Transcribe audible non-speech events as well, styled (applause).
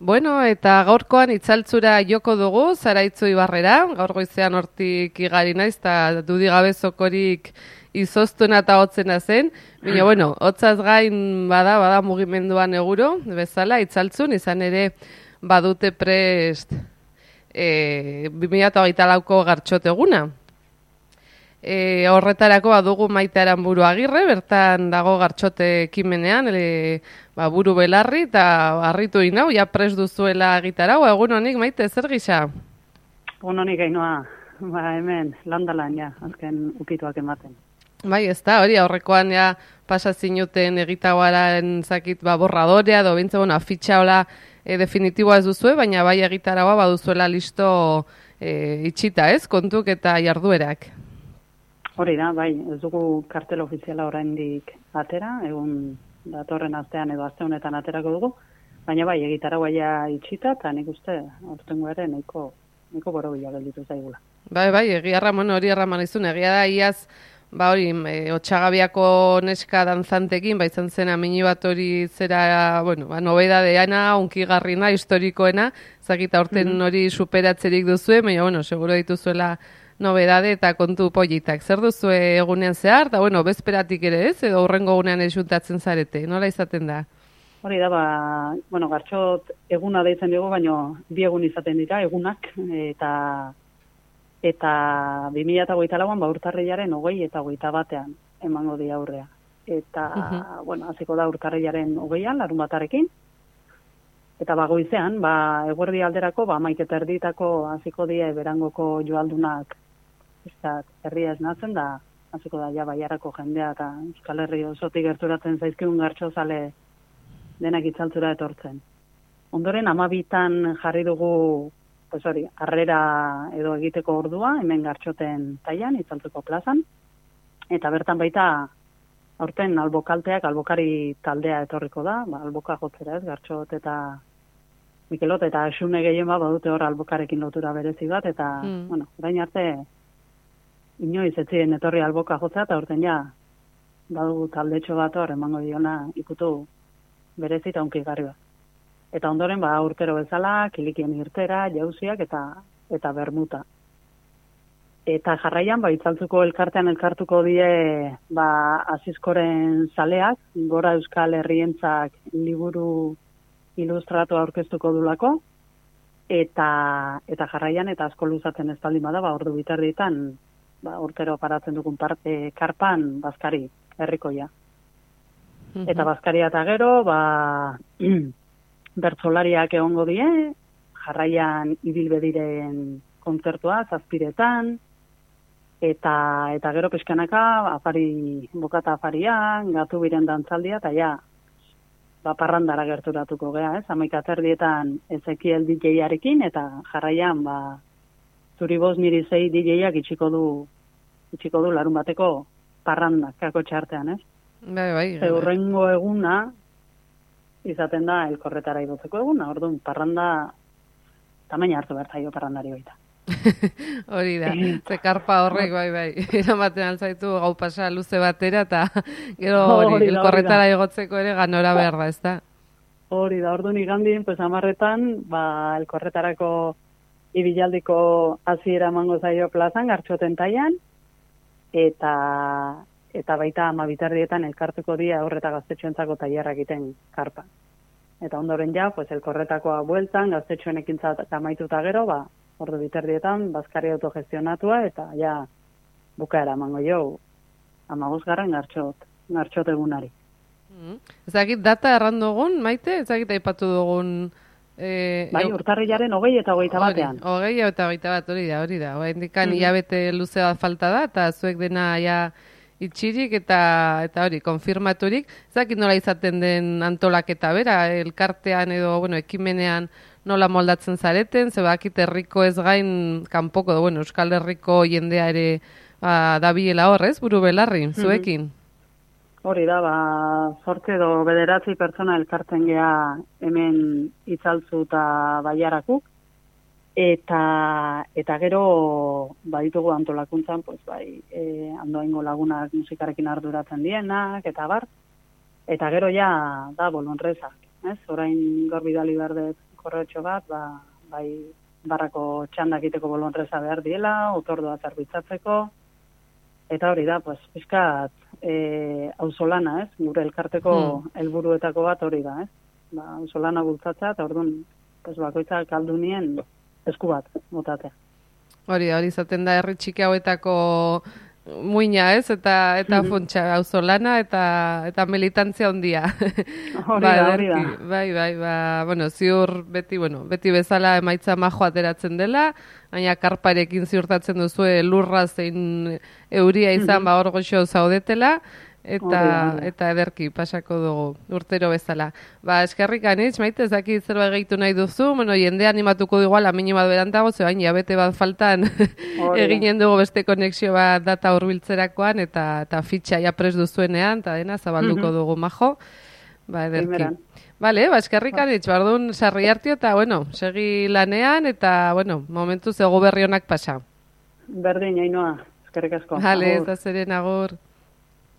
Bueno, eta gaurkoan itzaltzura joko dugu, zaraitzu ibarrera, gaur goizean hortik igari naiz, eta dudigabe zokorik izoztuna eta hotzena zen. Baina, bueno, hotzaz gain bada, bada mugimenduan eguro, bezala, itzaltzun, izan ere badute prest e, 2008 lauko gartxoteguna. E, horretarako badugu maite buru agirre, bertan dago gartxote ekimenean, e, ba, buru belarri, eta harritu inau, ja pres duzuela gitarau, egun honik maite, zer gisa? Egun honik gainoa, ba, hemen, landalan, ja, azken ukituak ematen. Bai, ez da, hori aurrekoan ja pasa zinuten egitagoaren zakit ba, borradorea, do bintze, bueno, afitxa hola e, definitiboa ez duzue, baina bai egitaragoa baduzuela listo e, itxita, ez, kontuk eta jarduerak. Hori da, bai, ez dugu kartel ofiziala oraindik atera, egun datorren astean edo aste honetan aterako dugu, baina bai, egitaragoa ja itxita, eta nik uste, aurtengo ere, nahiko, nahiko boro gelditu zaigula. Bai, bai, egia ramon hori erraman izun, egia da, iaz, Ba hori, e, otxagabiako neska danzantekin, ba izan zen amini bat hori zera, bueno, ba, nobeda deana, unki garrina, historikoena, zakita orten mhm. hori superatzerik duzue, baina, bueno, seguro dituzuela nobedade eta kontu politak. Zer duzu egunean zehar, eta, bueno, bezperatik ere ez, edo horrengo egunean esuntatzen zarete, nola izaten da? Hori da, ba, bueno, gartxot eguna deitzen dugu, baina bi egun izaten dira, egunak, eta eta 2008 lauan ba, urtarriaren hogei eta hogeita batean emango di aurrea. Eta, uh bueno, hasiko da urtarriaren hogeian, larun batarekin, eta bagoizean, ba, eguerdi alderako, ba, maiketa erditako hasiko die berangoko joaldunak, da, herria esnatzen da, hasiko da, ja, baiarako jendea, eta Euskal Herri osotik gerturatzen zaizkigun gartxo zale denak itzaltzura etortzen. Ondoren, amabitan jarri dugu pues hori, harrera edo egiteko ordua, hemen gartxoten taian, itzaltzeko plazan, eta bertan baita, aurten albokalteak, albokari taldea etorriko da, ba, alboka jotzera ez, gartxot eta Mikelot, eta esune gehien bat badute hor albokarekin lotura berezi bat, eta, mm. bueno, orain arte, inoiz etzien etorri alboka jotzea, eta aurten ja, badu taldetxo bat hor, emango diona ikutu berezi eta unki garri bat. Eta ondoren ba urtero bezala kilikien irtera jauziak eta eta bermuta. Eta jarraian ba itzaltzuko elkartean elkartuko die ba azizkoren zaleak gora euskal herrientzak liburu ilustratu aurkeztuko dulako eta eta jarraian eta asko luzatzen ez bada ba ordu bitardietan ba urtero paratzen dugun parte karpan bazkari herrikoia Eta bazkaria eta gero, ba, (clears throat) bertzolariak egongo die, jarraian ibilbediren kontzertua, zazpiretan, eta eta gero peskanaka, afari, bokata afarian, gatu biren dantzaldia, eta ja, ba, parrandara gerturatuko gea, ez? Amaika terdietan Ezekiel DJ-arekin, eta jarraian, ba, zuri boz niri zei DJ-ak itxiko du, itxiko du larun bateko parranda, kako txartean, ez? Bai, bai. Eurrengo eguna, izaten da elkorretara igotzeko egun, orduan parranda tamaina hartu behar zaio parrandari baita. (laughs) Hori da, ze karpa horrek bai bai, (laughs) eramaten altzaitu gau pasa luze batera eta (laughs) gero hori elkorretara igotzeko ere ganora behar da, ez da? Hori da, orduan igandien, pues amarretan, ba, elkorretarako ibialdiko hasiera emango zaio plazan, gartxoten taian, eta eta baita ama bitardietan elkartuko dia horreta gaztetxoentzako tailerra egiten karpa. Eta ondoren ja, pues elkorretakoa bueltan gaztetxoen ekintza amaituta gero, ba, ordu bitardietan bazkari autogestionatua eta ja bukaera emango jo ama garren gartxot, gartxot egunari. Mm. Ezagit data errandogun, maite? Ezagit aipatu dugun... E, bai, urtarrilaren hogei eta hogeita batean. Hogei eta hogeita bat, hori da, hori da. Hori indikan, mm -hmm. luze bat falta da, eta zuek dena ja itxirik eta eta hori konfirmaturik ezakit nola izaten den antolaketa bera elkartean edo bueno ekimenean nola moldatzen zareten ze bakit herriko ez gain kanpoko bueno euskal herriko jendea ere ba dabiela horrez buru belarri mhm. zuekin Hori da, ba, sortze edo bederatzi pertsona elkartzen gea hemen itzaltzu eta baiarakuk, eta eta gero baditugu antolakuntzan pues bai eh andoengo lagunak musikarekin arduratzen dienak eta bar eta gero ja da bolonrezak ez? Orain gor bidali berdet korretxo bat, ba, bai barrako txandak iteko bolonreza behar diela, otordoa zerbitzatzeko, eta hori da, pues, pizkat, e, auzolana, ez? Gure elkarteko hmm. helburuetako bat hori da, ez? Ba, auzolana bultzatza, eta orduan, pues, bakoitzak aldunien esku bat, motatea. Hori, hori izaten da herri txiki hauetako muina, ez? Eta eta mm auzolana eta eta militantzia hondia. (laughs) Hori ba, da, hori da. Bai, bai, ba, bueno, ziur beti, bueno, beti bezala emaitza majo ateratzen dela, baina karparekin ziurtatzen duzu lurra zein euria izan, mm ba hor goxo zaudetela eta eta ederki pasako dugu urtero bezala. Ba, eskerrik anitz, maite ez dakit zerba gehitu nahi duzu, bueno, jende animatuko dugu ala minima berantago, ze baina bete bat faltan (laughs) eginen dugu beste konexio bat data hurbiltzerakoan eta eta fitxa ja pres duzuenean, eta dena zabalduko dugu majo. Ba, ederki. Vale, ba, eskerrik ba. anitz, bardun sarri hartio eta, bueno, segi lanean eta, bueno, momentu zego berri honak pasa. Berdin, hainoa, eskerrik asko. Vale, eta zeren agur.